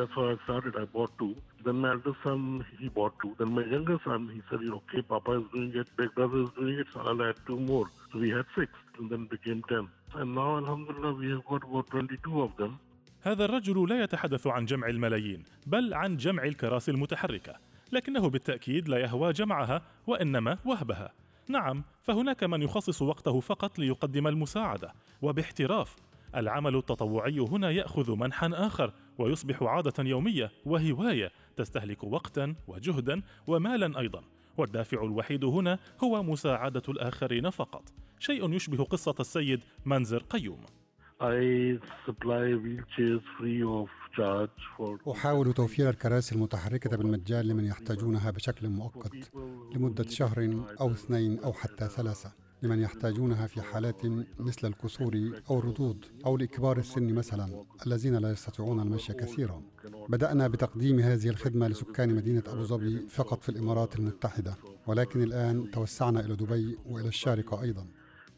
That's how I started. I bought two. Then my eldest son, he bought two. Then my younger son, he said, okay, Papa is doing it, big brother is doing it, so I'll add two more. So we had six, and then became ten. And now, Alhamdulillah, we have got about 22 of them. هذا الرجل لا يتحدث عن جمع الملايين بل عن جمع الكراسي المتحركه لكنه بالتاكيد لا يهوى جمعها وانما وهبها نعم فهناك من يخصص وقته فقط ليقدم المساعده وباحتراف العمل التطوعي هنا ياخذ منحا اخر ويصبح عادة يومية وهواية تستهلك وقتا وجهدا ومالا أيضا. والدافع الوحيد هنا هو مساعدة الآخرين فقط. شيء يشبه قصة السيد منزر قيوم. أحاول توفير الكراسي المتحركة بالمجان لمن يحتاجونها بشكل مؤقت لمدة شهر أو اثنين أو حتى ثلاثة. لمن يحتاجونها في حالات مثل الكسور أو الردود أو لكبار السن مثلا الذين لا يستطيعون المشي كثيرا بدأنا بتقديم هذه الخدمة لسكان مدينة أبو ظبي فقط في الإمارات المتحدة ولكن الآن توسعنا إلى دبي وإلى الشارقة أيضا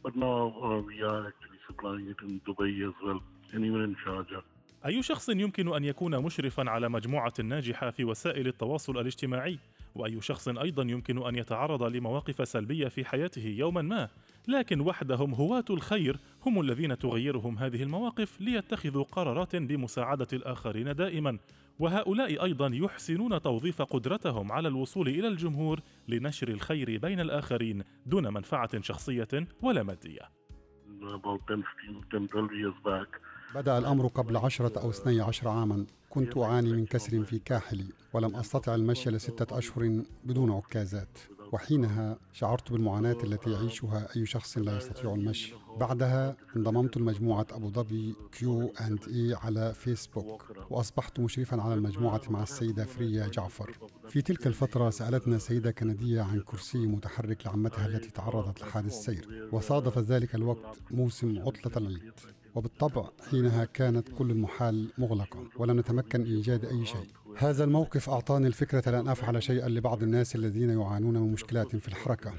But now uh, we are actually supplying it in Dubai as well, in Sharjah. أي شخص يمكن أن يكون مشرفا على مجموعة ناجحة في وسائل التواصل الاجتماعي وأي شخص أيضا يمكن أن يتعرض لمواقف سلبية في حياته يوما ما لكن وحدهم هواة الخير هم الذين تغيرهم هذه المواقف ليتخذوا قرارات بمساعدة الآخرين دائما. وهؤلاء أيضا يحسنون توظيف قدرتهم على الوصول إلى الجمهور لنشر الخير بين الآخرين دون منفعة شخصية ولا مادية. About 10, 15, 10, 12 years back, بدأ الأمر قبل عشرة أو اثني عشر عاما. كنت أعاني من كسر في كاحلي ولم أستطع المشي لستة أشهر بدون عكازات. وحينها شعرت بالمعاناة التي يعيشها أي شخص لا يستطيع المشي. بعدها انضممت لمجموعة أبو ظبي كيو أند إي على فيسبوك وأصبحت مشرفا على المجموعة مع السيدة فريا جعفر. في تلك الفترة سألتنا سيدة كندية عن كرسي متحرك لعمتها التي تعرضت لحادث سير وصادف ذلك الوقت موسم عطلة العيد. وبالطبع حينها كانت كل المحال مغلقة ولم نتمكن إيجاد أي شيء. هذا الموقف أعطاني الفكرة لأن أفعل شيئا لبعض الناس الذين يعانون من مشكلات في الحركة.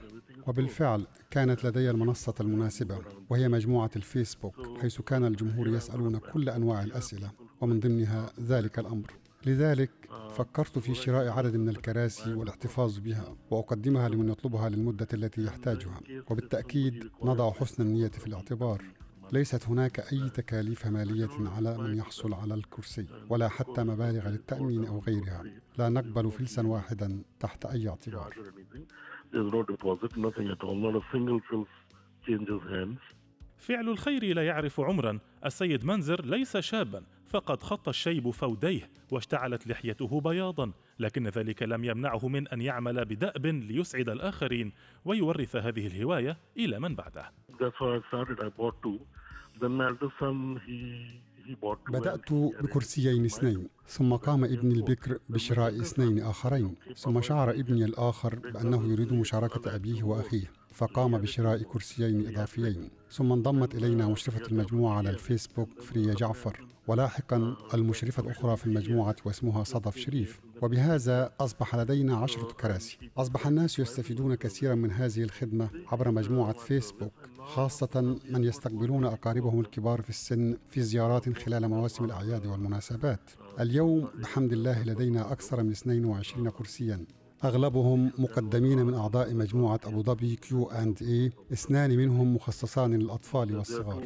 وبالفعل كانت لدي المنصة المناسبة وهي مجموعة الفيسبوك حيث كان الجمهور يسألون كل أنواع الأسئلة ومن ضمنها ذلك الأمر. لذلك فكرت في شراء عدد من الكراسي والاحتفاظ بها وأقدمها لمن يطلبها للمدة التي يحتاجها. وبالتأكيد نضع حسن النية في الاعتبار. ليست هناك أي تكاليف مالية على من يحصل على الكرسي ولا حتى مبالغ للتأمين أو غيرها. لا نقبل فلسا واحدا تحت أي اعتبار. فعل الخير لا يعرف عمرا. السيد منزر ليس شابا فقد خط الشيب فوديه واشتعلت لحيته بياضا لكن ذلك لم يمنعه من أن يعمل بدأب ليسعد الآخرين ويورث هذه الهواية إلى من بعده. بدأت بكرسيين اثنين ثم قام ابني البكر بشراء اثنين آخرين ثم شعر ابني الآخر بأنه يريد مشاركة أبيه وأخيه. فقام بشراء كرسيين إضافيين ثم انضمت إلينا مشرفة المجموعة على الفيسبوك فريا جعفر ولاحقا المشرفة الأخرى في المجموعة واسمها صدف شريف. وبهذا أصبح لدينا عشرة كراسي. أصبح الناس يستفيدون كثيرا من هذه الخدمة عبر مجموعة فيسبوك خاصة من يستقبلون أقاربهم الكبار في السن في زيارات خلال مواسم الأعياد والمناسبات. اليوم بحمد الله لدينا أكثر من 22 كرسيا. أغلبهم مقدمين من أعضاء مجموعة أبو ظبي كيو أند إي اثنان منهم مخصصان للأطفال والصغار.